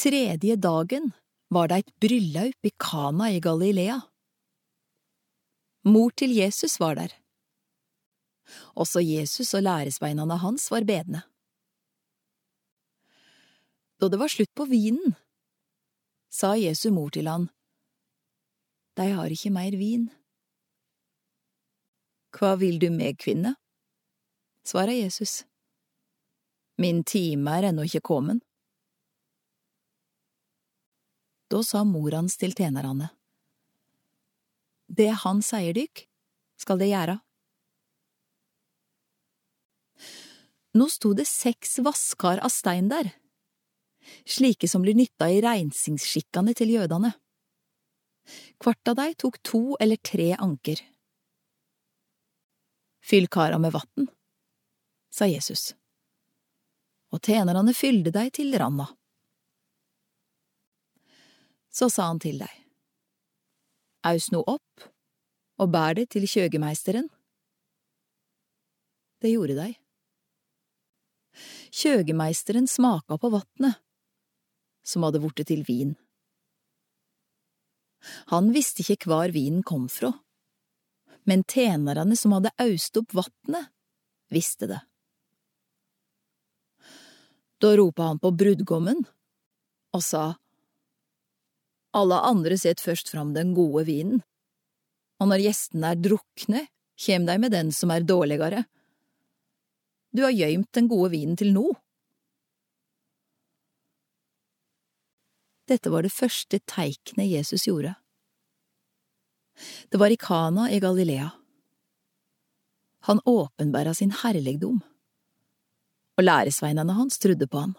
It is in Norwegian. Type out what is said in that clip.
tredje dagen var det et bryllup i Kana i Galilea. Mor til Jesus var der. Også Jesus og læresveinene hans var bedende. Da det var slutt på vinen, sa Jesu mor til han, De har ikke mer vin. Hva vil du med, kvinne? svarer Jesus. Min time er ennå ikke kommet. Da sa mor hans til tjenerne, Det han sier dykk, skal det gjøre. Nå sto det seks vaskar av stein der, slike som blir nytta i reinsingsskikkene til jødene. Hvert av dei tok to eller tre anker. Fyll kara med vatn, sa Jesus, og tjenerne fylde dei til randa. Så sa han til deg. Aus nå opp og bær det til kjøgemeisteren. Det gjorde dei. Kjøgemeisteren smaka på vatnet, som hadde vorte til vin. Han visste ikke hvor vinen kom fra, men tjenerne som hadde aust opp vatnet, visste det. Da ropa han på brudgommen og sa, Alle andre set først fram den gode vinen, og når gjestene er drukne, kjem de med den som er dårligere. Du har gøymt den gode vinen til nå. Dette var det første teiknet Jesus gjorde. Det var i Kana i Galilea. Han åpenbæra sin herligdom, og læresveinene hans trodde på han.